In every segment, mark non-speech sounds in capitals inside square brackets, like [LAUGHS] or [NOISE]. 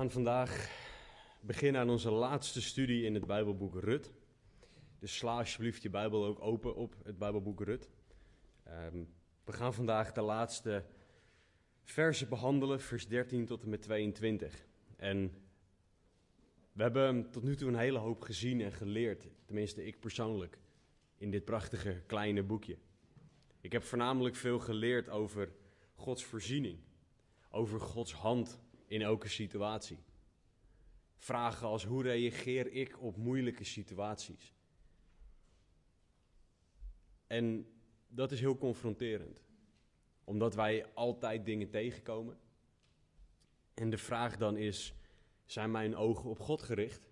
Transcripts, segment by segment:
gaan vandaag beginnen aan onze laatste studie in het Bijbelboek Rut. Dus sla alsjeblieft je Bijbel ook open op het Bijbelboek Rut. Ehm, we gaan vandaag de laatste versen behandelen, vers 13 tot en met 22. En we hebben tot nu toe een hele hoop gezien en geleerd, tenminste ik persoonlijk, in dit prachtige kleine boekje. Ik heb voornamelijk veel geleerd over Gods voorziening, over Gods hand in elke situatie. Vragen als hoe reageer ik op moeilijke situaties? En dat is heel confronterend, omdat wij altijd dingen tegenkomen. En de vraag dan is: zijn mijn ogen op God gericht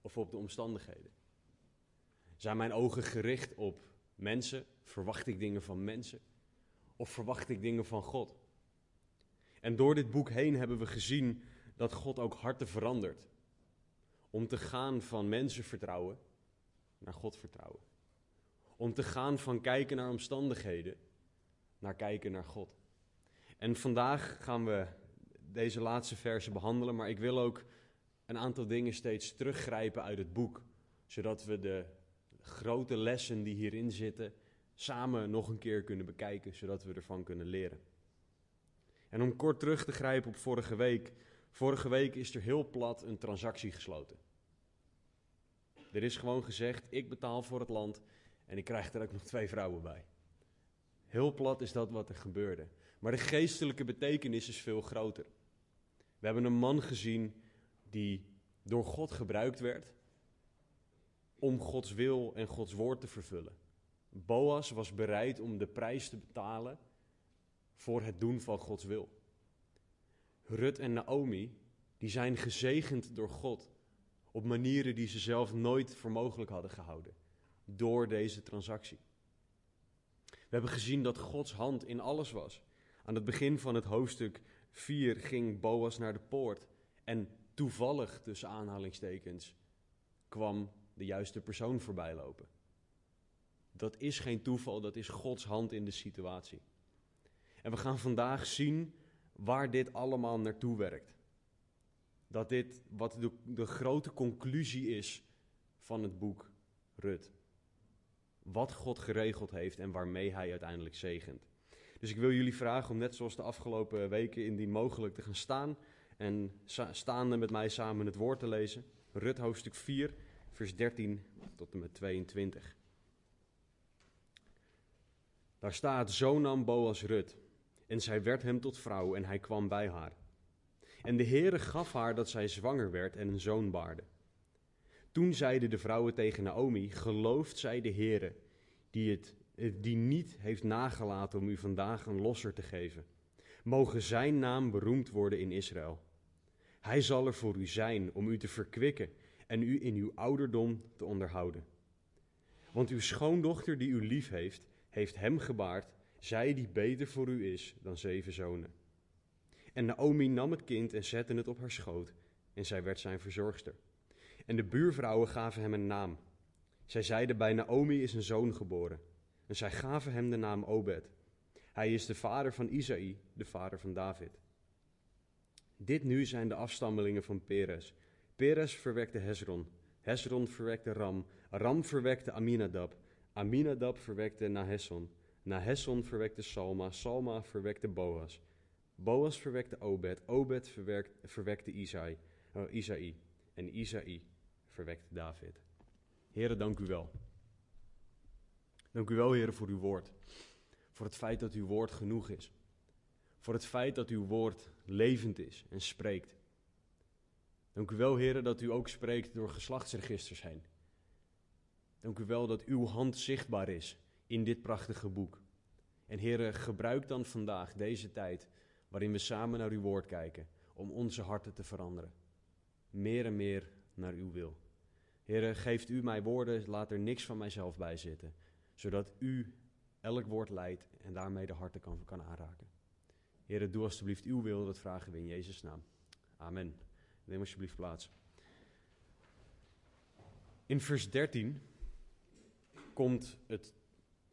of op de omstandigheden? Zijn mijn ogen gericht op mensen? Verwacht ik dingen van mensen? Of verwacht ik dingen van God? En door dit boek heen hebben we gezien dat God ook harten verandert. Om te gaan van mensen vertrouwen naar God vertrouwen. Om te gaan van kijken naar omstandigheden naar kijken naar God. En vandaag gaan we deze laatste versen behandelen, maar ik wil ook een aantal dingen steeds teruggrijpen uit het boek, zodat we de grote lessen die hierin zitten samen nog een keer kunnen bekijken, zodat we ervan kunnen leren. En om kort terug te grijpen op vorige week. Vorige week is er heel plat een transactie gesloten. Er is gewoon gezegd: ik betaal voor het land en ik krijg er ook nog twee vrouwen bij. Heel plat is dat wat er gebeurde. Maar de geestelijke betekenis is veel groter. We hebben een man gezien die door God gebruikt werd om Gods wil en Gods woord te vervullen. Boas was bereid om de prijs te betalen voor het doen van Gods wil. Rut en Naomi, die zijn gezegend door God op manieren die ze zelf nooit voor mogelijk hadden gehouden door deze transactie. We hebben gezien dat Gods hand in alles was. Aan het begin van het hoofdstuk 4 ging Boas naar de poort en toevallig, tussen aanhalingstekens, kwam de juiste persoon voorbij lopen. Dat is geen toeval, dat is Gods hand in de situatie. En we gaan vandaag zien waar dit allemaal naartoe werkt. Dat dit wat de, grote conclusie is van het boek Rut. Wat God geregeld heeft en waarmee hij uiteindelijk zegent. Dus ik wil jullie vragen om net zoals de afgelopen weken indien mogelijk te gaan staan en staande met mij samen het woord te lezen. Rut hoofdstuk 4, vers 13 tot en met 22. Daar staat, zo nam Boas Rut en zij werd hem tot vrouw en hij kwam bij haar. En de Heere gaf haar dat zij zwanger werd en een zoon baarde. Toen zeiden de vrouwen tegen Naomi, gelooft zij de Heere, die, het, die niet heeft nagelaten om u vandaag een losser te geven. Mogen zijn naam beroemd worden in Israël. Hij zal er voor u zijn om u te verkwikken en u in uw ouderdom te onderhouden. Want uw schoondochter die u lief heeft, heeft hem gebaard zij die beter voor u is dan zeven zonen. En Naomi nam het kind en zette het op haar schoot, en zij werd zijn verzorgster. En de buurvrouwen gaven hem een naam. Zij zeiden bij Naomi is een zoon geboren. En zij gaven hem de naam Obed. Hij is de vader van Isaï, de vader van David. Dit nu zijn de afstammelingen van Peres. Peres verwekte Hezron. Hezron verwekte Ram. Ram verwekte Aminadab. Aminadab verwekte Nahesson. Nahesson verwekte Salma, Salma verwekte Boas. Boas verwekte Obed, Obed verwekte Isaï, uh, Isaï en Isaï verwekte David. Heren, dank u wel. Dank u wel, heren, voor uw woord. Voor het feit dat uw woord genoeg is. Voor het feit dat uw woord levend is en spreekt. Dank u wel, heren, dat u ook spreekt door geslachtsregisters heen. Dank u wel dat uw hand zichtbaar is in dit prachtige boek. En heren, gebruik dan vandaag deze tijd waarin we samen naar uw woord kijken, om onze harten te veranderen. Meer en meer naar uw wil. Heren, geeft u mij woorden, laat er niks van mijzelf bij zitten, zodat u elk woord leidt en daarmee de harten kan, kan aanraken. Heren, doe alstublieft uw wil, dat vragen we in Jezus' naam. Amen. Neem alsjeblieft plaats. In vers 13 komt het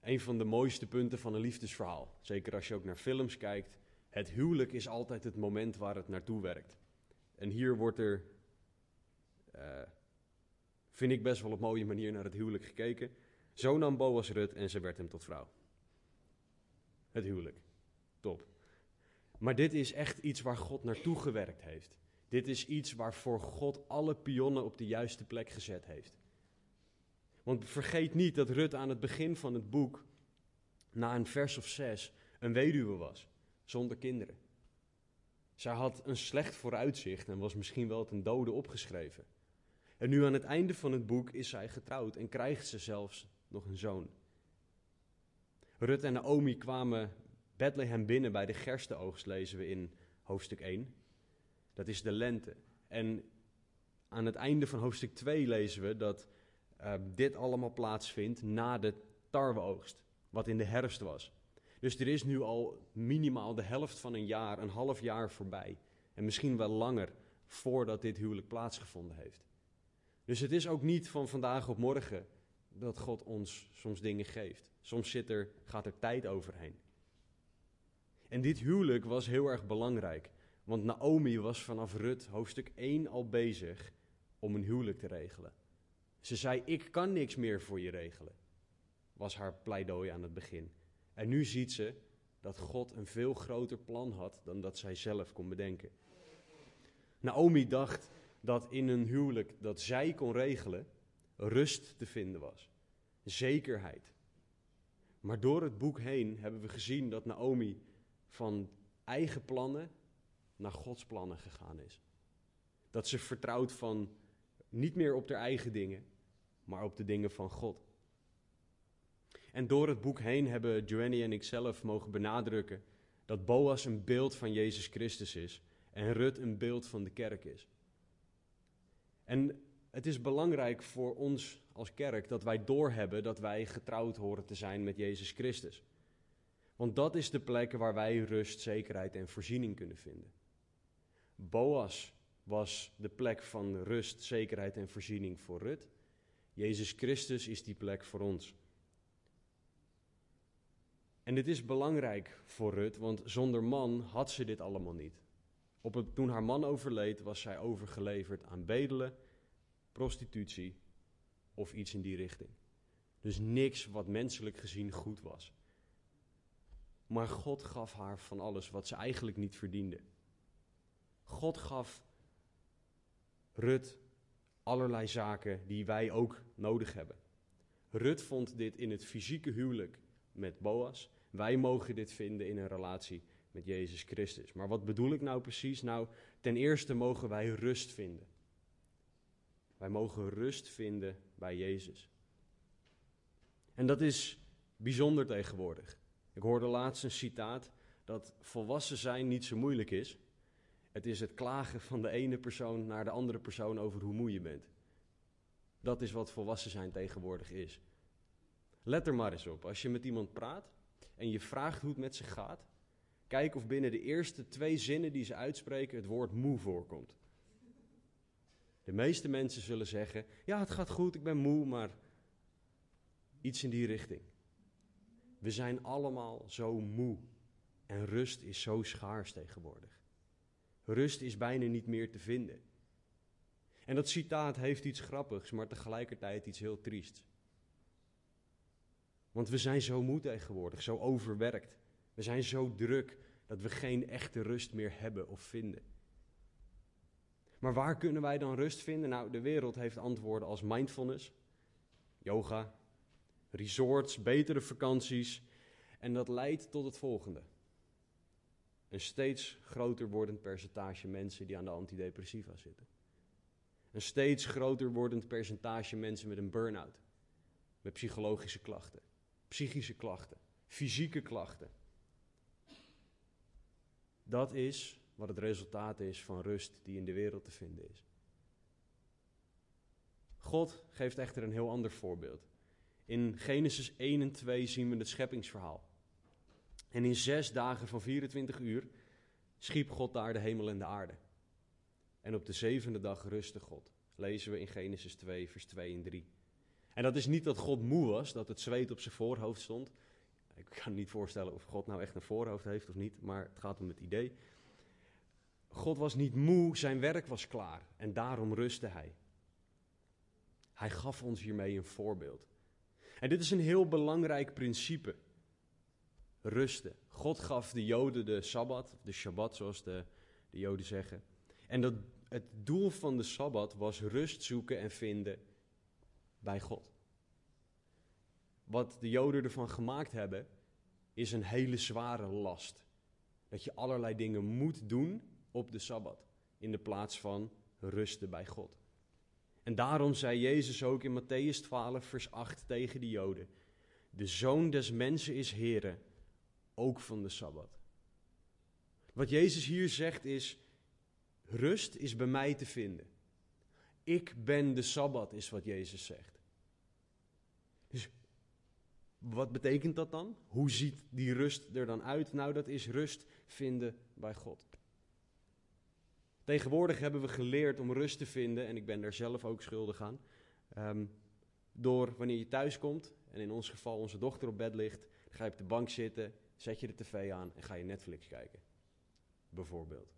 een van de mooiste punten van een liefdesverhaal. Zeker als je ook naar films kijkt. Het huwelijk is altijd het moment waar het naartoe werkt. En hier wordt er, uh, vind ik best wel op mooie manier naar het huwelijk gekeken. Zo nam Boas Rut en ze werd hem tot vrouw. Het huwelijk. Top. Maar dit is echt iets waar God naartoe gewerkt heeft. Dit is iets waarvoor God alle pionnen op de juiste plek gezet heeft. Want vergeet niet dat Rut aan het begin van het boek, na een vers of zes, een weduwe was, zonder kinderen. Zij had een slecht vooruitzicht en was misschien wel ten dode opgeschreven. En nu aan het einde van het boek is zij getrouwd en krijgt ze zelfs nog een zoon. Rut en Naomi kwamen Bethlehem binnen bij de gerstenoogst, lezen we in hoofdstuk 1. Dat is de lente. En aan het einde van hoofdstuk 2 lezen we dat uh, dit allemaal plaatsvindt na de tarweoogst, wat in de herfst was. Dus er is nu al minimaal de helft van een jaar, een half jaar voorbij. En misschien wel langer voordat dit huwelijk plaatsgevonden heeft. Dus het is ook niet van vandaag op morgen dat God ons soms dingen geeft. Soms zit er, gaat er tijd overheen. En dit huwelijk was heel erg belangrijk. Want Naomi was vanaf Rut hoofdstuk 1 al bezig om een huwelijk te regelen. Ze zei: Ik kan niks meer voor je regelen. Was haar pleidooi aan het begin. En nu ziet ze dat God een veel groter plan had dan dat zij zelf kon bedenken. Naomi dacht dat in een huwelijk dat zij kon regelen, rust te vinden was. Zekerheid. Maar door het boek heen hebben we gezien dat Naomi van eigen plannen naar Gods plannen gegaan is. Dat ze vertrouwt van niet meer op haar eigen dingen, maar op de dingen van God. En door het boek heen hebben Joanny en ik zelf mogen benadrukken dat Boas een beeld van Jezus Christus is en Rut een beeld van de kerk is. En het is belangrijk voor ons als kerk dat wij doorhebben dat wij getrouwd horen te zijn met Jezus Christus. Want dat is de plek waar wij rust, zekerheid en voorziening kunnen vinden. Boas was de plek van rust, zekerheid en voorziening voor Rut. Jezus Christus is die plek voor ons. En dit is belangrijk voor Rut, want zonder man had ze dit allemaal niet. Op het, toen haar man overleed, was zij overgeleverd aan bedelen, prostitutie of iets in die richting. Dus niks wat menselijk gezien goed was. Maar God gaf haar van alles wat ze eigenlijk niet verdiende. God gaf Rut allerlei zaken die wij ook nodig hebben. Rut vond dit in het fysieke huwelijk met Boas. Wij mogen dit vinden in een relatie met Jezus Christus. Maar wat bedoel ik nou precies? Nou, ten eerste mogen wij rust vinden. Wij mogen rust vinden bij Jezus. En dat is bijzonder tegenwoordig. Ik hoorde laatst een citaat dat volwassen zijn niet zo moeilijk is. Het is het klagen van de ene persoon naar de andere persoon over hoe moe je bent. Dat is wat volwassen zijn tegenwoordig is. Let er maar eens op. Als je met iemand praat en je vraagt hoe het met ze gaat, kijk of binnen de eerste twee zinnen die ze uitspreken het woord moe voorkomt. De meeste mensen zullen zeggen: Ja, het gaat goed, ik ben moe, maar iets in die richting. We zijn allemaal zo moe en rust is zo schaars tegenwoordig. Rust is bijna niet meer te vinden. En dat citaat heeft iets grappigs, maar tegelijkertijd iets heel triest. Want we zijn zo moe tegenwoordig, zo overwerkt. We zijn zo druk dat we geen echte rust meer hebben of vinden. Maar waar kunnen wij dan rust vinden? Nou, de wereld heeft antwoorden als mindfulness, yoga, resorts, betere vakanties. En dat leidt tot het volgende. Een steeds groter wordend percentage mensen die aan de antidepressiva zitten. Een steeds groter wordend percentage mensen met een burn-out. Met psychologische klachten, psychische klachten, fysieke klachten. Dat is wat het resultaat is van rust die in de wereld te vinden is. God geeft echter een heel ander voorbeeld. In Genesis 1 en 2 zien we het scheppingsverhaal. En in zes dagen van 24 uur schiep God daar de hemel en de aarde. En op de zevende dag rustte God. Lezen we in Genesis 2, vers 2 en 3. En dat is niet dat God moe was, dat het zweet op zijn voorhoofd stond. Ik kan niet voorstellen of God nou echt een voorhoofd heeft of niet, maar het gaat om het idee. God was niet moe, zijn werk was klaar en daarom rustte hij. Hij gaf ons hiermee een voorbeeld. En dit is een heel belangrijk principe. Rusten. God gaf de Joden de Sabbat, de Shabbat zoals de, de Joden zeggen. En dat, het doel van de Sabbat was rust zoeken en vinden bij God. Wat de Joden ervan gemaakt hebben, is een hele zware last. Dat je allerlei dingen moet doen op de Sabbat, in de plaats van rusten bij God. En daarom zei Jezus ook in Matthäus 12, vers 8 tegen de Joden: De zoon des mensen is Here, ook van de Sabbat. Wat Jezus hier zegt is: rust is bij mij te vinden. Ik ben de Sabbat, is wat Jezus zegt. Dus wat betekent dat dan? Hoe ziet die rust er dan uit? Nou, dat is rust vinden bij God. Tegenwoordig hebben we geleerd om rust te vinden, en ik ben daar zelf ook schuldig aan. Um, door wanneer je thuis komt, en in ons geval onze dochter op bed ligt, ga je op de bank zitten, zet je de tv aan en ga je Netflix kijken. Bijvoorbeeld.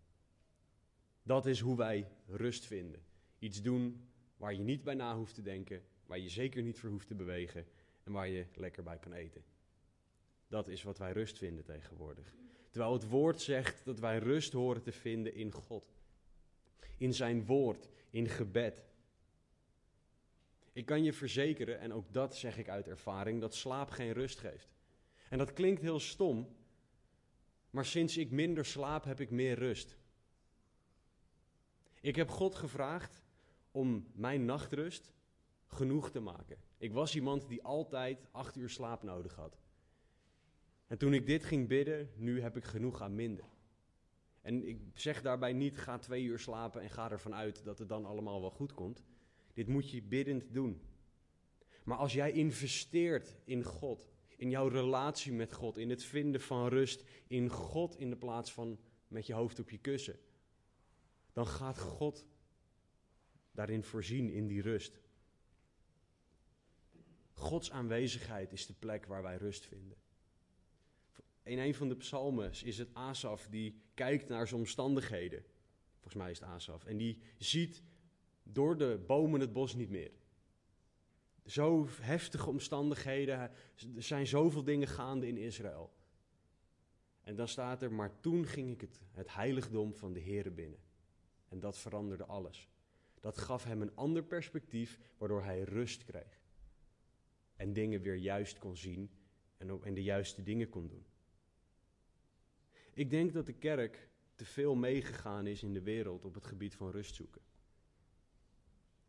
Dat is hoe wij rust vinden. Iets doen waar je niet bij na hoeft te denken, waar je zeker niet voor hoeft te bewegen en waar je lekker bij kan eten. Dat is wat wij rust vinden tegenwoordig. Terwijl het woord zegt dat wij rust horen te vinden in God in zijn woord, in gebed. Ik kan je verzekeren, en ook dat zeg ik uit ervaring, dat slaap geen rust geeft. En dat klinkt heel stom, maar sinds ik minder slaap heb ik meer rust. Ik heb God gevraagd om mijn nachtrust genoeg te maken. Ik was iemand die altijd acht uur slaap nodig had. En toen ik dit ging bidden, nu heb ik genoeg aan minder. En ik zeg daarbij niet, ga twee uur slapen en ga ervan uit dat het dan allemaal wel goed komt. Dit moet je biddend doen. Maar als jij investeert in God, in jouw relatie met God, in het vinden van rust, in God in de plaats van met je hoofd op je kussen, dan gaat God daarin voorzien in die rust. Gods aanwezigheid is de plek waar wij rust vinden. In een van de psalmen is het Asaf die kijkt naar zijn omstandigheden. Volgens mij is het Asaf. En die ziet door de bomen het bos niet meer. Zo heftige omstandigheden. Er zijn zoveel dingen gaande in Israël. En dan staat er, maar toen ging ik het, het heiligdom van de Here binnen. En dat veranderde alles. Dat gaf hem een ander perspectief, waardoor hij rust kreeg. En dingen weer juist kon zien en, en de juiste dingen kon doen. Ik denk dat de kerk te veel meegegaan is in de wereld op het gebied van rust zoeken.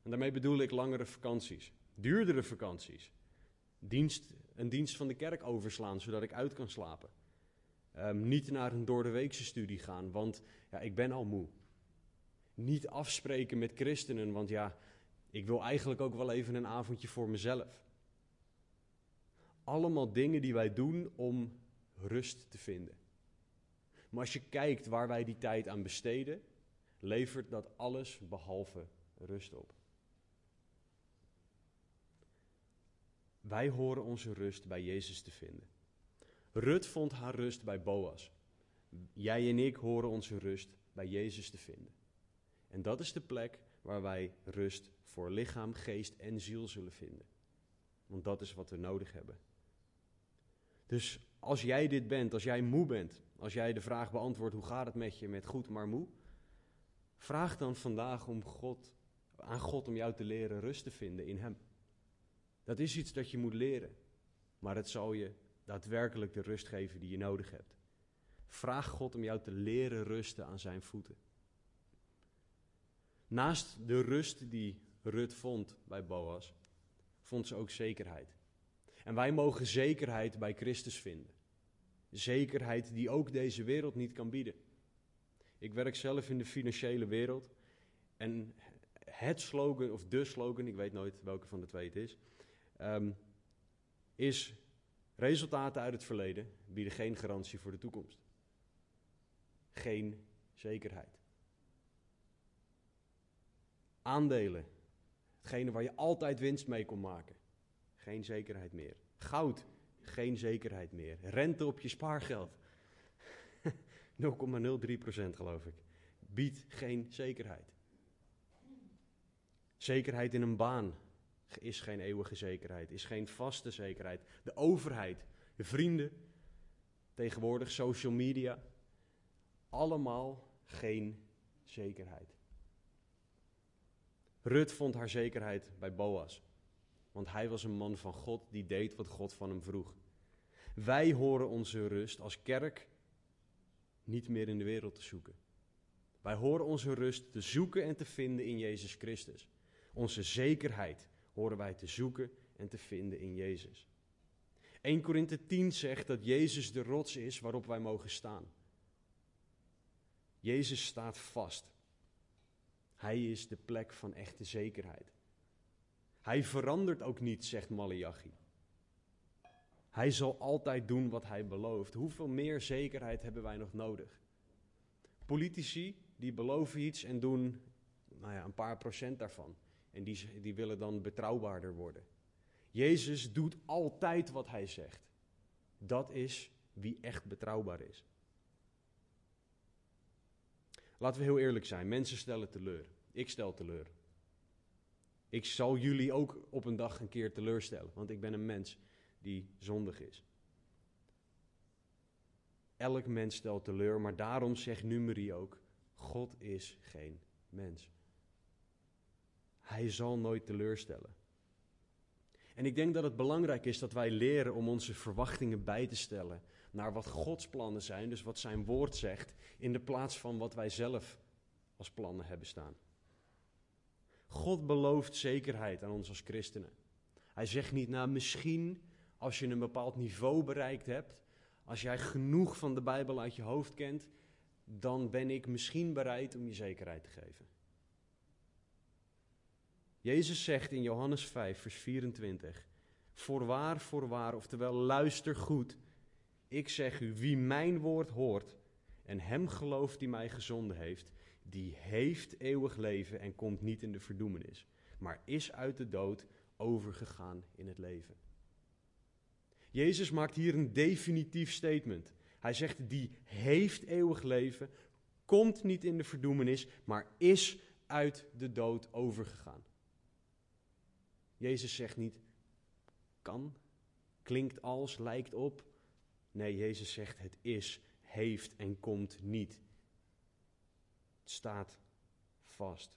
En daarmee bedoel ik langere vakanties, duurdere vakanties. Dienst, een dienst van de kerk overslaan, zodat ik uit kan slapen. Um, niet naar een doordeweekse studie gaan, want ja, ik ben al moe. Niet afspreken met christenen, want ja, ik wil eigenlijk ook wel even een avondje voor mezelf. Allemaal dingen die wij doen om rust te vinden. Maar als je kijkt waar wij die tijd aan besteden, levert dat alles behalve rust op. Wij horen onze rust bij Jezus te vinden. Rut vond haar rust bij Boas. Jij en ik horen onze rust bij Jezus te vinden. En dat is de plek waar wij rust voor lichaam, geest en ziel zullen vinden. Want dat is wat we nodig hebben. Dus als jij dit bent, als jij moe bent, als jij de vraag beantwoordt hoe gaat het met je met goed maar moe, vraag dan vandaag om God, aan God om jou te leren rust te vinden in Hem. Dat is iets dat je moet leren, maar het zal je daadwerkelijk de rust geven die je nodig hebt. Vraag God om jou te leren rusten aan Zijn voeten. Naast de rust die Rut vond bij Boas, vond ze ook zekerheid. En wij mogen zekerheid bij Christus vinden. Zekerheid die ook deze wereld niet kan bieden. Ik werk zelf in de financiële wereld. En het slogan, of de slogan, ik weet nooit welke van de twee het is, um, is resultaten uit het verleden bieden geen garantie voor de toekomst. Geen zekerheid. Aandelen, hetgene waar je altijd winst mee kon maken. Geen zekerheid meer. Goud, geen zekerheid meer. Rente op je spaargeld. [LAUGHS] 0,03% geloof ik. biedt geen zekerheid. Zekerheid in een baan is geen eeuwige zekerheid, is geen vaste zekerheid. De overheid, de vrienden, tegenwoordig social media, allemaal geen zekerheid. Rut vond haar zekerheid bij Boas, want hij was een man van God die deed wat God van hem vroeg. Wij horen onze rust als kerk niet meer in de wereld te zoeken. Wij horen onze rust te zoeken en te vinden in Jezus Christus. Onze zekerheid horen wij te zoeken en te vinden in Jezus. 1 Korinthe 10 zegt dat Jezus de rots is waarop wij mogen staan. Jezus staat vast. Hij is de plek van echte zekerheid. Hij verandert ook niet, zegt Malachi. Hij zal altijd doen wat hij belooft. Hoeveel meer zekerheid hebben wij nog nodig? Politici die beloven iets en doen nou ja, een paar procent daarvan. En die, die willen dan betrouwbaarder worden. Jezus doet altijd wat hij zegt. Dat is wie echt betrouwbaar is. Laten we heel eerlijk zijn. Mensen stellen teleur. Ik stel teleur. Ik zal jullie ook op een dag een keer teleurstellen, want ik ben een mens die zondig is. Elk mens stelt teleur, maar daarom zegt Numeri ook: God is geen mens. Hij zal nooit teleurstellen. En ik denk dat het belangrijk is dat wij leren om onze verwachtingen bij te stellen naar wat Gods plannen zijn, dus wat zijn woord zegt, in de plaats van wat wij zelf als plannen hebben staan. God belooft zekerheid aan ons als christenen. Hij zegt niet, nou misschien als je een bepaald niveau bereikt hebt, als jij genoeg van de Bijbel uit je hoofd kent, dan ben ik misschien bereid om je zekerheid te geven. Jezus zegt in Johannes 5, vers 24: Voorwaar, voorwaar, oftewel luister goed. Ik zeg u, wie mijn woord hoort en hem gelooft die mij gezonden heeft, die heeft eeuwig leven en komt niet in de verdoemenis, maar is uit de dood overgegaan in het leven. Jezus maakt hier een definitief statement. Hij zegt, die heeft eeuwig leven, komt niet in de verdoemenis, maar is uit de dood overgegaan. Jezus zegt niet, kan, klinkt als, lijkt op. Nee, Jezus zegt, het is, heeft en komt niet. Het staat vast.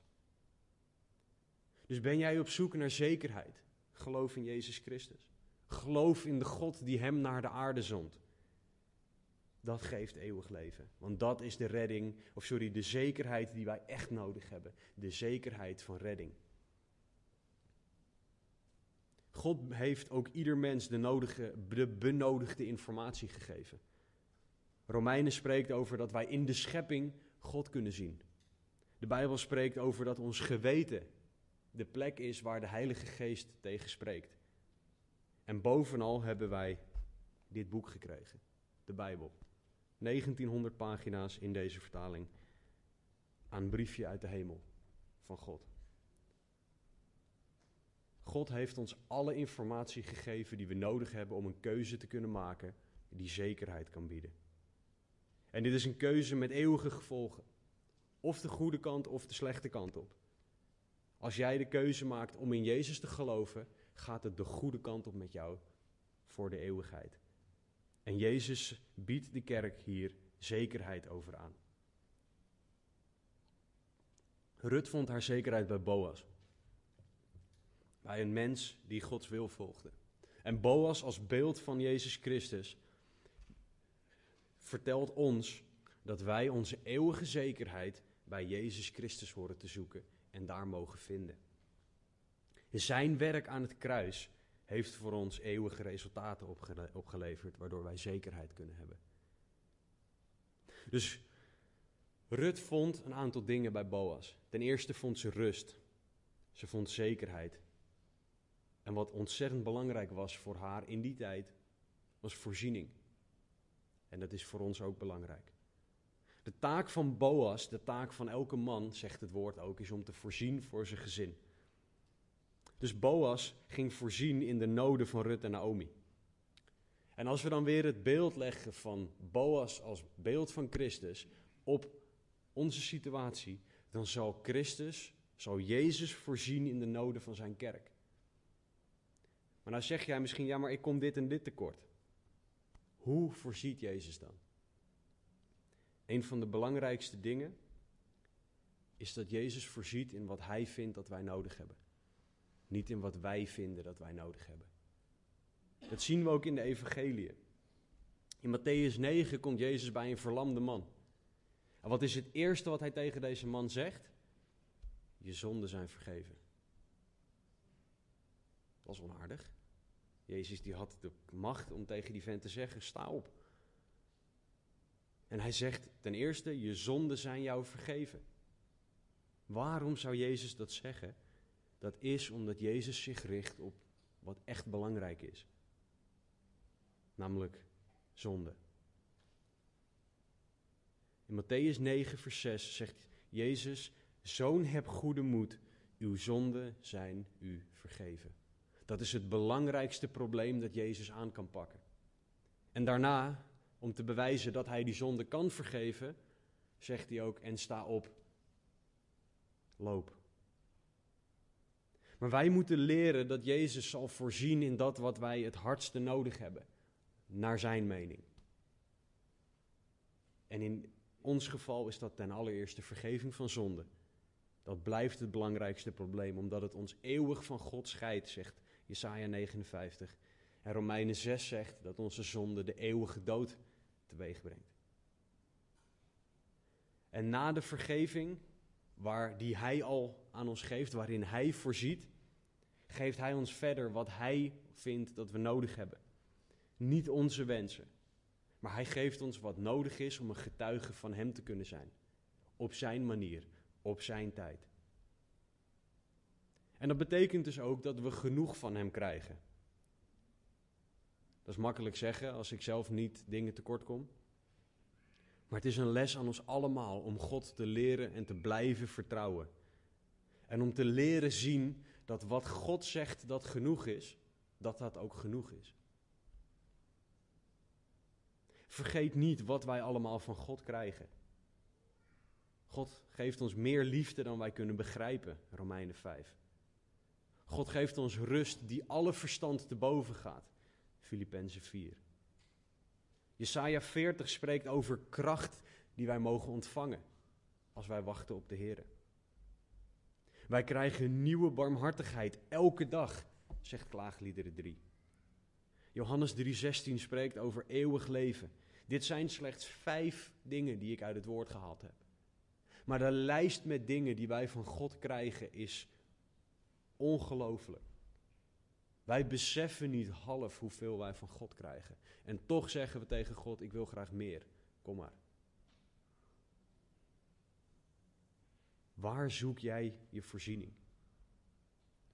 Dus ben jij op zoek naar zekerheid? Geloof in Jezus Christus. Geloof in de God die hem naar de aarde zond. Dat geeft eeuwig leven. Want dat is de redding, of sorry, de zekerheid die wij echt nodig hebben. De zekerheid van redding. God heeft ook ieder mens de, nodige, de benodigde informatie gegeven. Romeinen spreekt over dat wij in de schepping God kunnen zien. De Bijbel spreekt over dat ons geweten de plek is waar de Heilige Geest tegen spreekt. En bovenal hebben wij dit boek gekregen, de Bijbel. 1900 pagina's in deze vertaling aan briefje uit de hemel van God. God heeft ons alle informatie gegeven die we nodig hebben om een keuze te kunnen maken die zekerheid kan bieden. En dit is een keuze met eeuwige gevolgen. Of de goede kant of de slechte kant op. Als jij de keuze maakt om in Jezus te geloven, gaat het de goede kant op met jou voor de eeuwigheid. En Jezus biedt de kerk hier zekerheid over aan. Rut vond haar zekerheid bij Boas. Bij een mens die Gods wil volgde. En Boas als beeld van Jezus Christus vertelt ons dat wij onze eeuwige zekerheid bij Jezus Christus horen te zoeken en daar mogen vinden. Zijn werk aan het kruis heeft voor ons eeuwige resultaten opgeleverd, waardoor wij zekerheid kunnen hebben. Dus Rut vond een aantal dingen bij Boas. Ten eerste vond ze rust. Ze vond zekerheid. En wat ontzettend belangrijk was voor haar in die tijd, was voorziening. En dat is voor ons ook belangrijk. De taak van Boas, de taak van elke man, zegt het woord ook, is om te voorzien voor zijn gezin. Dus Boas ging voorzien in de noden van Rut en Naomi. En als we dan weer het beeld leggen van Boas als beeld van Christus op onze situatie, dan zal Christus, zal Jezus voorzien in de noden van zijn kerk. Maar nou zeg jij misschien, ja, maar ik kom dit en dit tekort. Hoe voorziet Jezus dan? Een van de belangrijkste dingen is dat Jezus voorziet in wat Hij vindt dat wij nodig hebben. Niet in wat wij vinden dat wij nodig hebben. Dat zien we ook in de Evangelie. In Matthäus 9 komt Jezus bij een verlamde man. En wat is het eerste wat hij tegen deze man zegt? Je zonden zijn vergeven. Dat was onaardig. Jezus die had de macht om tegen die vent te zeggen: sta op. En hij zegt ten eerste: je zonden zijn jou vergeven. Waarom zou Jezus dat zeggen? Dat is omdat Jezus zich richt op wat echt belangrijk is. Namelijk zonde. In Matthäus 9, vers 6 zegt Jezus: Zoon, heb goede moed, uw zonden zijn u vergeven. Dat is het belangrijkste probleem dat Jezus aan kan pakken. En daarna, om te bewijzen dat hij die zonde kan vergeven, zegt hij ook: En sta op, loop. Maar wij moeten leren dat Jezus zal voorzien in dat wat wij het hardste nodig hebben, naar zijn mening. En in ons geval is dat ten allereerste vergeving van zonde. Dat blijft het belangrijkste probleem, omdat het ons eeuwig van God scheidt, zegt Jesaja 59. En Romeinen 6 zegt dat onze zonde de eeuwige dood teweeg brengt. En na de vergeving, waar die Hij al aan ons geeft, waarin Hij voorziet, geeft Hij ons verder wat Hij vindt dat we nodig hebben. Niet onze wensen, maar Hij geeft ons wat nodig is om een getuige van Hem te kunnen zijn. Op Zijn manier, op Zijn tijd. En dat betekent dus ook dat we genoeg van Hem krijgen. Dat is makkelijk zeggen als ik zelf niet dingen tekort kom. Maar het is een les aan ons allemaal om God te leren en te blijven vertrouwen. En om te leren zien dat wat God zegt dat genoeg is, dat dat ook genoeg is. Vergeet niet wat wij allemaal van God krijgen. God geeft ons meer liefde dan wij kunnen begrijpen, Romeinen 5. God geeft ons rust die alle verstand te boven gaat, Filippenzen 4. Jesaja 40 spreekt over kracht die wij mogen ontvangen als wij wachten op de Heer. Wij krijgen nieuwe barmhartigheid elke dag, zegt Klaagliederen 3. Johannes 3:16 spreekt over eeuwig leven. Dit zijn slechts vijf dingen die ik uit het woord gehaald heb. Maar de lijst met dingen die wij van God krijgen is ongelooflijk. Wij beseffen niet half hoeveel wij van God krijgen. En toch zeggen we tegen God: Ik wil graag meer. Kom maar. Waar zoek jij je voorziening?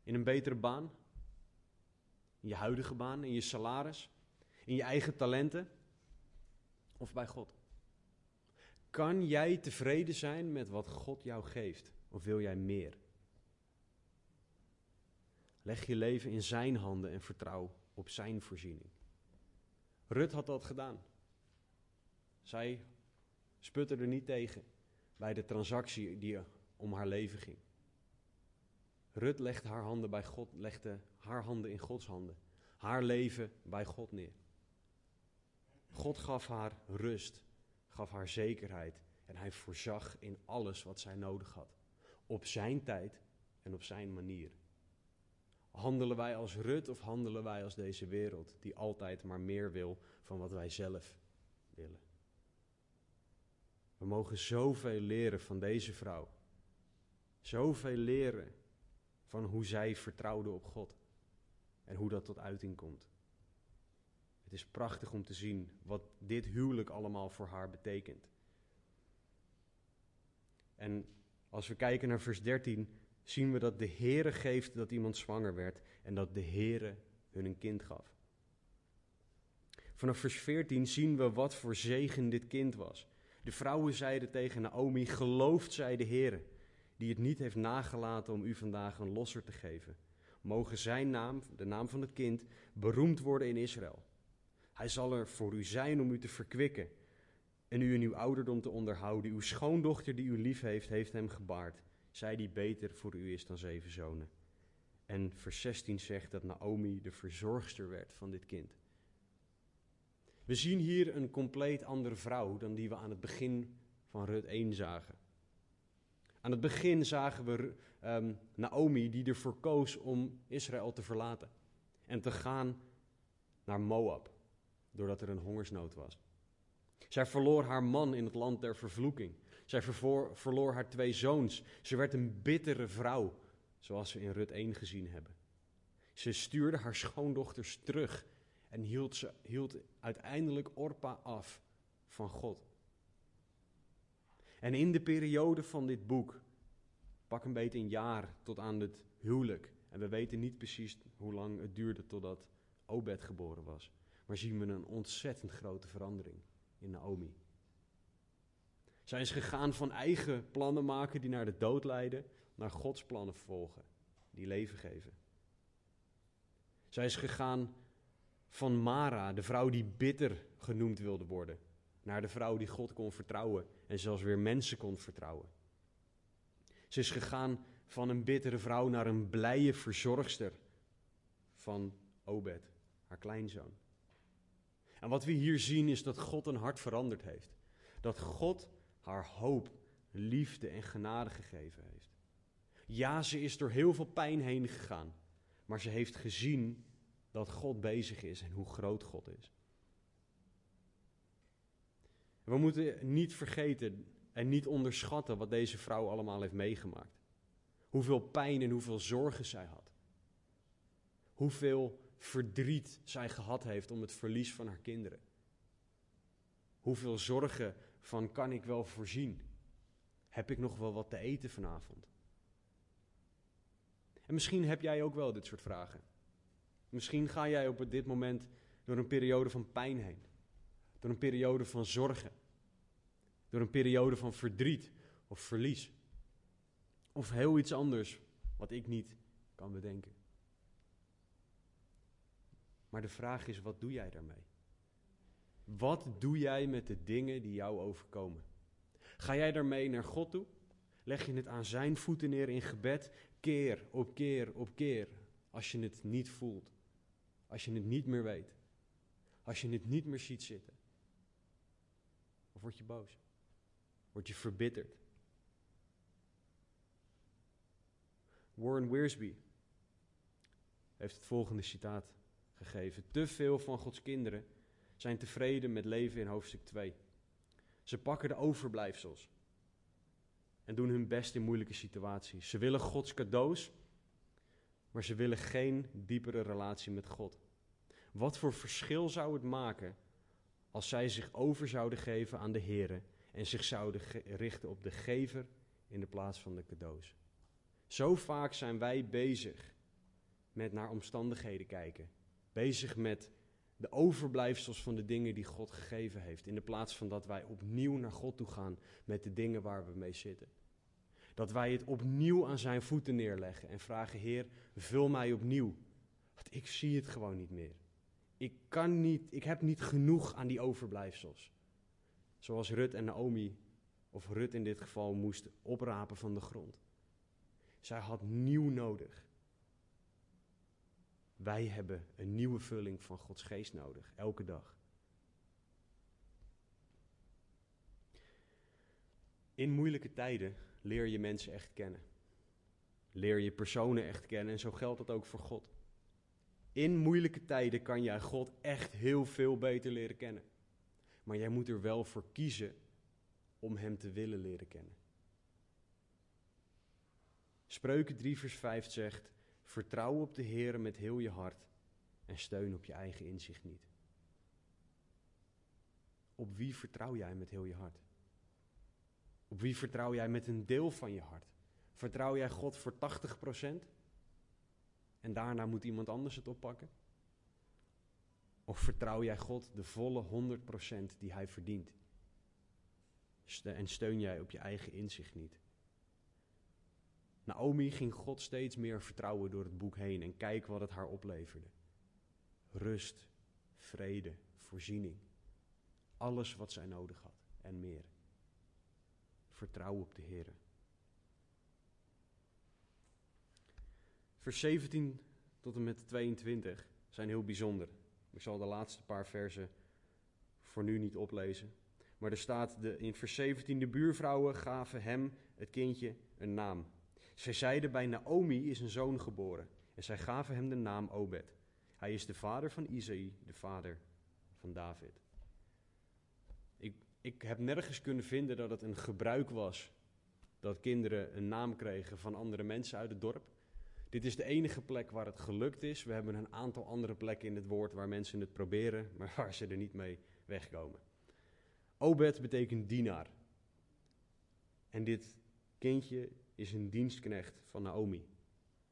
In een betere baan? In je huidige baan? In je salaris? In je eigen talenten? Of bij God? Kan jij tevreden zijn met wat God jou geeft? Of wil jij meer? Leg je leven in zijn handen en vertrouw op zijn voorziening. Rut had dat gedaan. Zij sputte er niet tegen bij de transactie die om haar leven ging. Rut legde haar handen bij God, legde haar handen in Gods handen. Haar leven bij God neer. God gaf haar rust, gaf haar zekerheid en hij voorzag in alles wat zij nodig had. Op zijn tijd en op zijn manier. Handelen wij als Rut of handelen wij als deze wereld die altijd maar meer wil van wat wij zelf willen? We mogen zoveel leren van deze vrouw. Zoveel leren van hoe zij vertrouwde op God en hoe dat tot uiting komt. Het is prachtig om te zien wat dit huwelijk allemaal voor haar betekent. En als we kijken naar vers 13, zien we dat de Heere geeft dat iemand zwanger werd en dat de Heere hun een kind gaf. Vanaf vers 14 zien we wat voor zegen dit kind was. De vrouwen zeiden tegen Naomi: Gelooft zij de Heere, die het niet heeft nagelaten om u vandaag een losser te geven. Mogen zijn naam, de naam van het kind, beroemd worden in Israël. Hij zal er voor u zijn om u te verkwikken. en u in uw ouderdom te onderhouden. Uw schoondochter die u lief heeft, heeft hem gebaard. Zij die beter voor u is dan zeven zonen. En vers 16 zegt dat Naomi de verzorgster werd van dit kind. We zien hier een compleet andere vrouw dan die we aan het begin van Rut 1 zagen. Aan het begin zagen we um, Naomi die ervoor koos om Israël te verlaten en te gaan naar Moab, doordat er een hongersnood was. Zij verloor haar man in het land der vervloeking. Zij verloor haar twee zoons. Ze werd een bittere vrouw, zoals we in Rut 1 gezien hebben. Ze stuurde haar schoondochters terug en hield, ze, hield uiteindelijk Orpa af van God. En in de periode van dit boek, pak een beetje een jaar tot aan het huwelijk, en we weten niet precies hoe lang het duurde totdat Obed geboren was, maar zien we een ontzettend grote verandering in Naomi. Zij is gegaan van eigen plannen maken die naar de dood leiden, naar Gods plannen volgen, die leven geven. Zij is gegaan van Mara, de vrouw die bitter genoemd wilde worden, naar de vrouw die God kon vertrouwen en zelfs weer mensen kon vertrouwen. Ze is gegaan van een bittere vrouw naar een blije verzorgster van Obed, haar kleinzoon. En wat we hier zien is dat God een hart veranderd heeft. Dat God haar hoop, liefde en genade gegeven heeft. Ja, ze is door heel veel pijn heen gegaan, maar ze heeft gezien dat God bezig is en hoe groot God is. We moeten niet vergeten en niet onderschatten wat deze vrouw allemaal heeft meegemaakt. Hoeveel pijn en hoeveel zorgen zij had. Hoeveel verdriet zij gehad heeft om het verlies van haar kinderen. Hoeveel zorgen van kan ik wel voorzien? Heb ik nog wel wat te eten vanavond? En misschien heb jij ook wel dit soort vragen. Misschien ga jij op dit moment door een periode van pijn heen. Door een periode van zorgen. Door een periode van verdriet of verlies. Of heel iets anders wat ik niet kan bedenken. Maar de vraag is, wat doe jij daarmee? Wat doe jij met de dingen die jou overkomen? Ga jij daarmee naar God toe? Leg je het aan zijn voeten neer in gebed, keer op keer op keer, als je het niet voelt, als je het niet meer weet, als je het niet meer ziet zitten? Of word je boos? Word je verbitterd? Warren Wiersbe heeft het volgende citaat gegeven. Te veel van Gods kinderen zijn tevreden met leven in hoofdstuk 2. Ze pakken de overblijfsels en doen hun best in moeilijke situaties. Ze willen Gods cadeaus, maar ze willen geen diepere relatie met God. Wat voor verschil zou het maken als zij zich over zouden geven aan de Heer en zich zouden richten op de gever in de plaats van de cadeaus? Zo vaak zijn wij bezig met naar omstandigheden kijken bezig met de overblijfsels van de dingen die God gegeven heeft. In de plaats van dat wij opnieuw naar God toe gaan met de dingen waar we mee zitten. Dat wij het opnieuw aan zijn voeten neerleggen en vragen: Heer, vul mij opnieuw. Want ik zie het gewoon niet meer. Ik kan niet, ik heb niet genoeg aan die overblijfsels. Zoals Rut en Naomi, of Rut in dit geval, moest oprapen van de grond. Zij had nieuw nodig. Wij hebben een nieuwe vulling van Gods geest nodig, elke dag. In moeilijke tijden leer je mensen echt kennen. Leer je personen echt kennen en zo geldt dat ook voor God. In moeilijke tijden kan jij God echt heel veel beter leren kennen. Maar jij moet er wel voor kiezen om Hem te willen leren kennen. Spreuken 3 vers 5 zegt, Vertrouw op de Heer met heel je hart en steun op je eigen inzicht niet. Op wie vertrouw jij met heel je hart? Op wie vertrouw jij met een deel van je hart? Vertrouw jij God voor 80% en daarna moet iemand anders het oppakken? Of vertrouw jij God de volle 100% die Hij verdient? En steun jij op je eigen inzicht niet? Naomi ging God steeds meer vertrouwen door het boek heen en kijk wat het haar opleverde. Rust, vrede, voorziening. Alles wat zij nodig had. en meer. Vertrouw op de Heer. Vers 17 tot en met 22 zijn heel bijzonder. Ik zal de laatste paar versen voor nu niet oplezen. Maar er staat de, in vers 17: De buurvrouwen gaven hem, het kindje, een naam. Zij zeiden: Bij Naomi is een zoon geboren. En zij gaven hem de naam Obed. Hij is de vader van Isaïe, de vader van David. Ik, ik heb nergens kunnen vinden dat het een gebruik was dat kinderen een naam kregen van andere mensen uit het dorp. Dit is de enige plek waar het gelukt is. We hebben een aantal andere plekken in het woord waar mensen het proberen, [LAUGHS] maar waar ze er niet mee wegkomen. Obed betekent dienaar. En dit kindje is een dienstknecht van Naomi.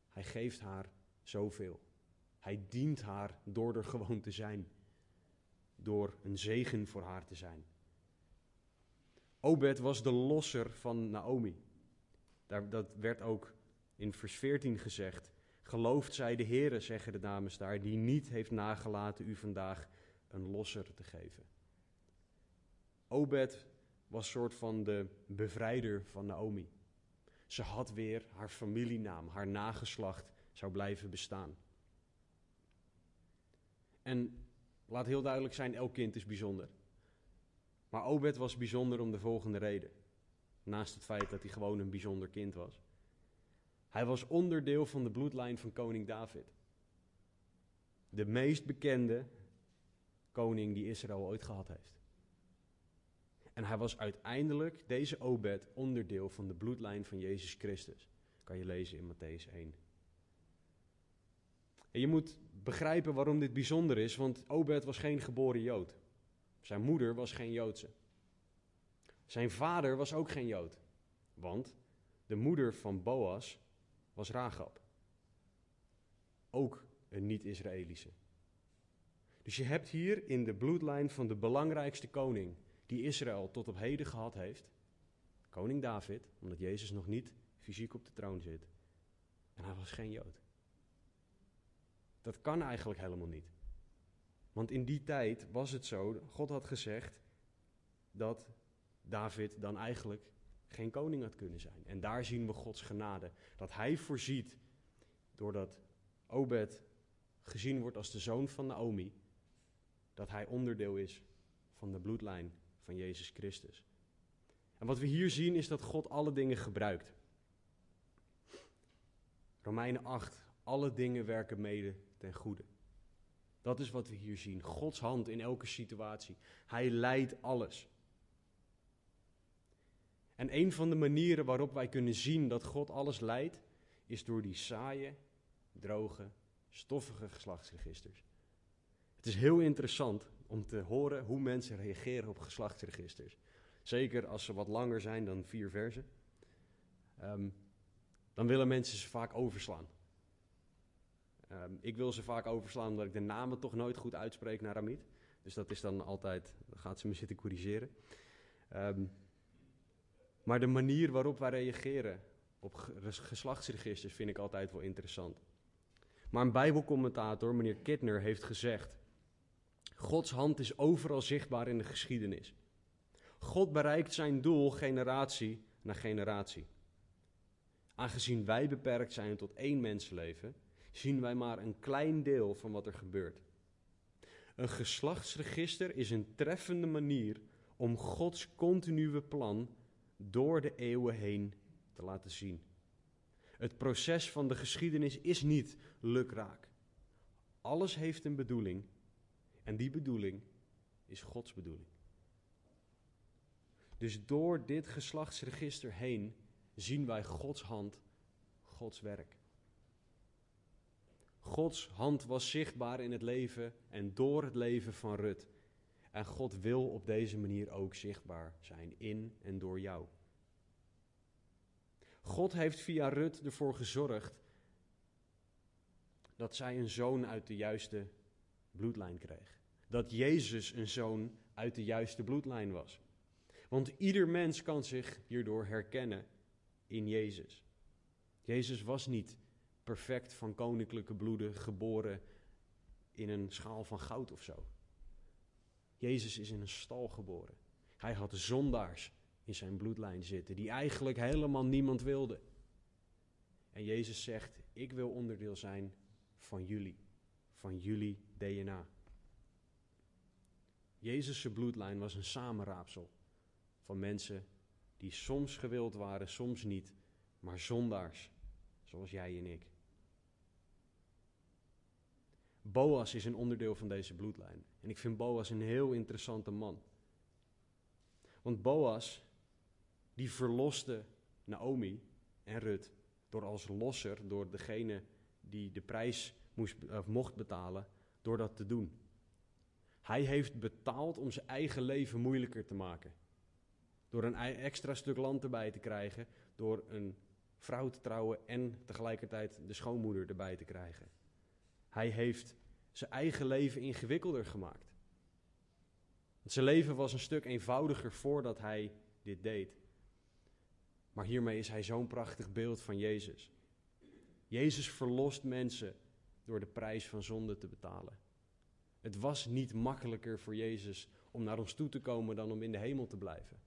Hij geeft haar zoveel. Hij dient haar door er gewoon te zijn. Door een zegen voor haar te zijn. Obed was de losser van Naomi. Daar, dat werd ook in vers 14 gezegd. Gelooft zij de Heere, zeggen de dames daar, die niet heeft nagelaten u vandaag een losser te geven. Obed was soort van de bevrijder van Naomi. Ze had weer haar familienaam, haar nageslacht zou blijven bestaan. En laat heel duidelijk zijn, elk kind is bijzonder. Maar Obed was bijzonder om de volgende reden. Naast het feit dat hij gewoon een bijzonder kind was. Hij was onderdeel van de bloedlijn van koning David. De meest bekende koning die Israël ooit gehad heeft. En hij was uiteindelijk, deze Obed, onderdeel van de bloedlijn van Jezus Christus. Kan je lezen in Matthäus 1. En je moet begrijpen waarom dit bijzonder is, want Obed was geen geboren Jood. Zijn moeder was geen Joodse. Zijn vader was ook geen Jood, want de moeder van Boas was Rahab. Ook een niet-Israëlische. Dus je hebt hier in de bloedlijn van de belangrijkste koning die Israël tot op heden gehad heeft, koning David, omdat Jezus nog niet fysiek op de troon zit. En hij was geen Jood. Dat kan eigenlijk helemaal niet. Want in die tijd was het zo, God had gezegd dat David dan eigenlijk geen koning had kunnen zijn. En daar zien we Gods genade. Dat hij voorziet, doordat Obed gezien wordt als de zoon van Naomi, dat hij onderdeel is van de bloedlijn van Jezus Christus. En wat we hier zien is dat God alle dingen gebruikt. Romeinen 8, alle dingen werken mede ten goede. Dat is wat we hier zien. Gods hand in elke situatie. Hij leidt alles. En een van de manieren waarop wij kunnen zien dat God alles leidt, is door die saaie, droge, stoffige geslachtsregisters. Het is heel interessant om te horen hoe mensen reageren op geslachtsregisters. Zeker als ze wat langer zijn dan vier versen. Ehm, dan willen mensen ze vaak overslaan. Ehm, ik wil ze vaak overslaan omdat ik de namen toch nooit goed uitspreek naar Amit. Dus dat is dan altijd, dan gaat ze me zitten corrigeren. Um, maar de manier waarop wij reageren op geslachtsregisters vind ik altijd wel interessant. Maar een Bijbelcommentator, meneer Kittner, heeft gezegd: Gods hand is overal zichtbaar in de geschiedenis. God bereikt zijn doel generatie na generatie. Aangezien wij beperkt zijn tot één mensenleven, zien wij maar een klein deel van wat er gebeurt. Een geslachtsregister is een treffende manier om Gods continue plan door de eeuwen heen te laten zien. Het proces van de geschiedenis is niet lukraak. Alles heeft een bedoeling en die bedoeling is Gods bedoeling. Dus door dit geslachtsregister heen zien wij Gods hand, Gods werk. Gods hand was zichtbaar in het leven en door het leven van Rut. En God wil op deze manier ook zichtbaar zijn in en door jou. God heeft via Rut ervoor gezorgd dat zij een zoon uit de juiste bloedlijn kreeg. Dat Jezus een zoon uit de juiste bloedlijn was. Want ieder mens kan zich hierdoor herkennen in Jezus. Jezus was niet perfect van koninklijke bloeden geboren in een schaal van goud of zo. Jezus is in een stal geboren. Hij had zondaars in zijn bloedlijn zitten, die eigenlijk helemaal niemand wilde. En Jezus zegt: Ik wil onderdeel zijn van jullie, van jullie DNA. Jezus' bloedlijn was een samenraapsel van mensen die soms gewild waren, soms niet, maar zondaars, zoals jij en ik. Boas is een onderdeel van deze bloedlijn. En ik vind Boas een heel interessante man. Want Boas, die verloste Naomi en Rut door als losser, door degene die de prijs moest, of mocht betalen, door dat te doen. Hij heeft betaald om zijn eigen leven moeilijker te maken. Door een extra stuk land erbij te krijgen, door een vrouw te trouwen en tegelijkertijd de schoonmoeder erbij te krijgen. Hij heeft zijn eigen leven ingewikkelder gemaakt. Zijn leven was een stuk eenvoudiger voordat hij dit deed. Maar hiermee is hij zo'n prachtig beeld van Jezus. Jezus verlost mensen door de prijs van zonde te betalen. Het was niet makkelijker voor Jezus om naar ons toe te komen dan om in de hemel te blijven.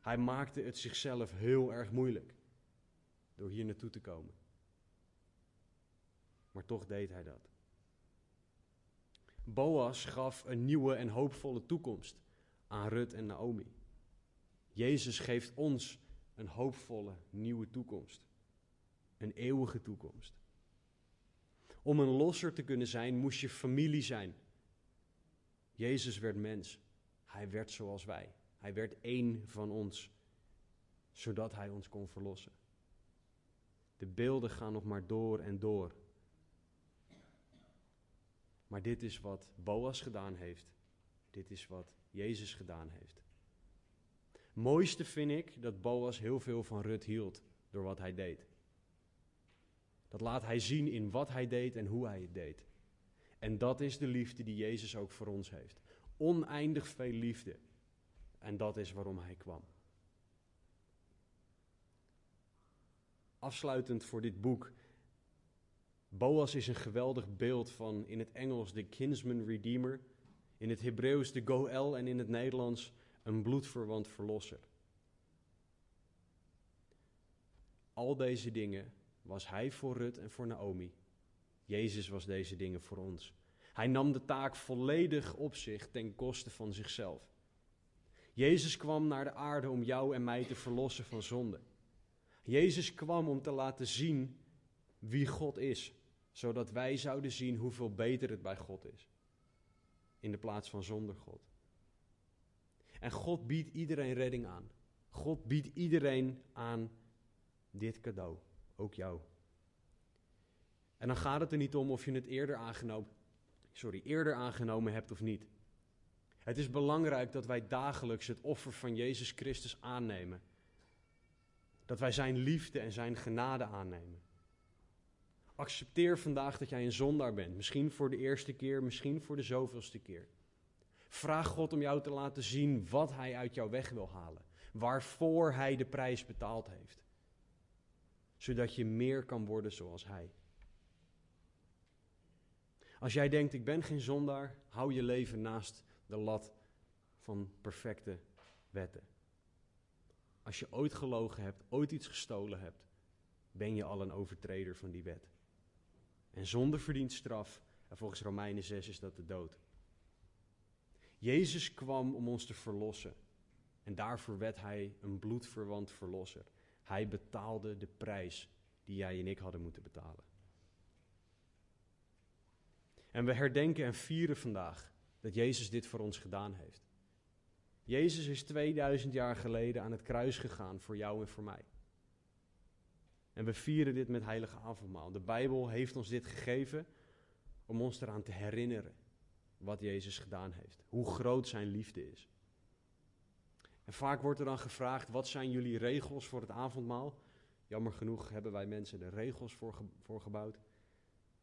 Hij maakte het zichzelf heel erg moeilijk door hier naartoe te komen. Maar toch deed hij dat. Boas gaf een nieuwe en hoopvolle toekomst aan Rut en Naomi. Jezus geeft ons een hoopvolle nieuwe toekomst. Een eeuwige toekomst. Om een losser te kunnen zijn, moest je familie zijn. Jezus werd mens. Hij werd zoals wij. Hij werd één van ons, zodat hij ons kon verlossen. De beelden gaan nog maar door en door. Maar dit is wat Boas gedaan heeft. Dit is wat Jezus gedaan heeft. Mooiste vind ik dat Boas heel veel van Rut hield door wat hij deed. Dat laat hij zien in wat hij deed en hoe hij het deed. En dat is de liefde die Jezus ook voor ons heeft. Oneindig veel liefde. En dat is waarom hij kwam. Afsluitend voor dit boek. Boas is een geweldig beeld van in het Engels de kinsman redeemer, in het Hebreeuws de Goel en in het Nederlands een bloedverwant verlosser. Al deze dingen was hij voor Rut en voor Naomi. Jezus was deze dingen voor ons. Hij nam de taak volledig op zich ten koste van zichzelf. Jezus kwam naar de aarde om jou en mij te verlossen van zonde. Jezus kwam om te laten zien wie God is, zodat wij zouden zien hoeveel beter het bij God is, in de plaats van zonder God. En God biedt iedereen redding aan. God biedt iedereen aan dit cadeau, ook jou. En dan gaat het er niet om of je het eerder aangenomen, sorry, eerder aangenomen hebt of niet. Het is belangrijk dat wij dagelijks het offer van Jezus Christus aannemen. Dat wij Zijn liefde en Zijn genade aannemen. Accepteer vandaag dat jij een zondaar bent. Misschien voor de eerste keer, misschien voor de zoveelste keer. Vraag God om jou te laten zien wat Hij uit jou weg wil halen. Waarvoor Hij de prijs betaald heeft. Zodat je meer kan worden zoals Hij. Als jij denkt, ik ben geen zondaar, hou je leven naast de lat van perfecte wetten. Als je ooit gelogen hebt, ooit iets gestolen hebt, ben je al een overtreder van die wet. En zonder verdient straf, en volgens Romeinen 6 is dat de dood. Jezus kwam om ons te verlossen. En daarvoor werd hij een bloedverwant verlosser. Hij betaalde de prijs die jij en ik hadden moeten betalen. En we herdenken en vieren vandaag dat Jezus dit voor ons gedaan heeft. Jezus is 2000 jaar geleden aan het kruis gegaan voor jou en voor mij. En we vieren dit met heilige avondmaal. De Bijbel heeft ons dit gegeven om ons eraan te herinneren wat Jezus gedaan heeft. Hoe groot zijn liefde is. En vaak wordt er dan gevraagd, wat zijn jullie regels voor het avondmaal? Jammer genoeg hebben wij mensen er regels voor gebouwd.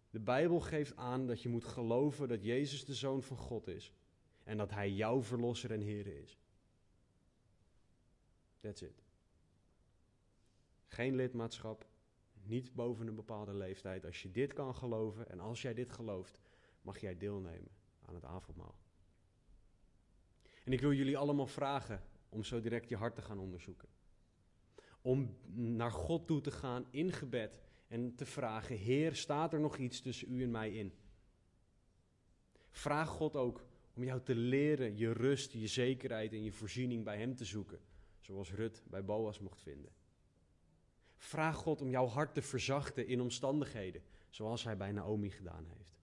De Bijbel geeft aan dat je moet geloven dat Jezus de Zoon van God is. En dat Hij jouw verlosser en Heer is. That's it. Geen lidmaatschap, niet boven een bepaalde leeftijd. Als je dit kan geloven en als jij dit gelooft, mag jij deelnemen aan het avondmaal. En ik wil jullie allemaal vragen om zo direct je hart te gaan onderzoeken. Om naar God toe te gaan in gebed en te vragen: Heer, staat er nog iets tussen u en mij in? Vraag God ook om jou te leren je rust, je zekerheid en je voorziening bij Hem te zoeken, zoals Rut bij Boas mocht vinden. Vraag God om jouw hart te verzachten in omstandigheden, zoals Hij bij Naomi gedaan heeft.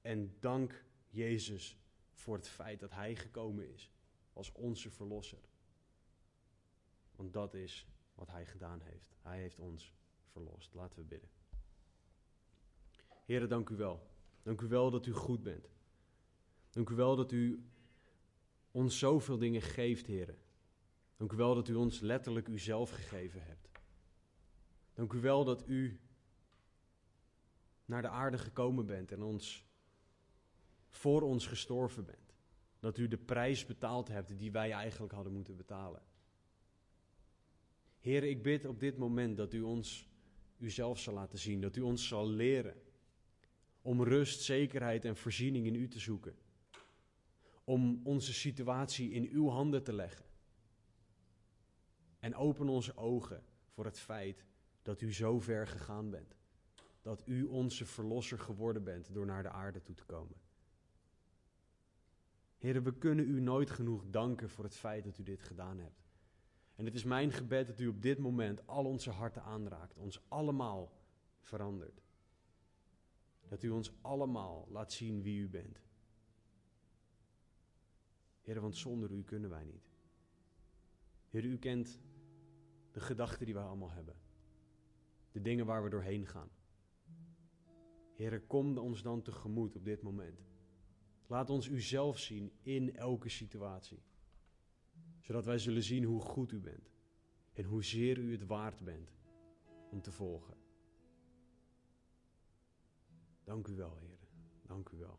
En dank Jezus voor het feit dat Hij gekomen is als onze Verlosser. Want dat is wat Hij gedaan heeft. Hij heeft ons verlost. Laten we bidden. Heren, dank u wel. Dank u wel dat u goed bent. Dank u wel dat u ons zoveel dingen geeft, heren. Dank u wel dat u ons letterlijk uzelf gegeven hebt. Dank u wel dat u naar de aarde gekomen bent en ons voor ons gestorven bent. Dat u de prijs betaald hebt die wij eigenlijk hadden moeten betalen. Heer, ik bid op dit moment dat u ons uzelf zal laten zien, dat u ons zal leren om rust, zekerheid en voorziening in u te zoeken. Om onze situatie in uw handen te leggen. En open onze ogen voor het feit dat u zo ver gegaan bent. Dat u onze verlosser geworden bent door naar de aarde toe te komen. Heren, we kunnen u nooit genoeg danken voor het feit dat u dit gedaan hebt. En het is mijn gebed dat u op dit moment al onze harten aanraakt, ons allemaal verandert. Dat u ons allemaal laat zien wie u bent. Heer, want zonder u kunnen wij niet. Heer, u kent de gedachten die wij allemaal hebben. De dingen waar we doorheen gaan. Heer, kom ons dan tegemoet op dit moment. Laat ons u zelf zien in elke situatie. Zodat wij zullen zien hoe goed u bent en hoe zeer u het waard bent om te volgen. Dank u wel, Heer. Dank u wel.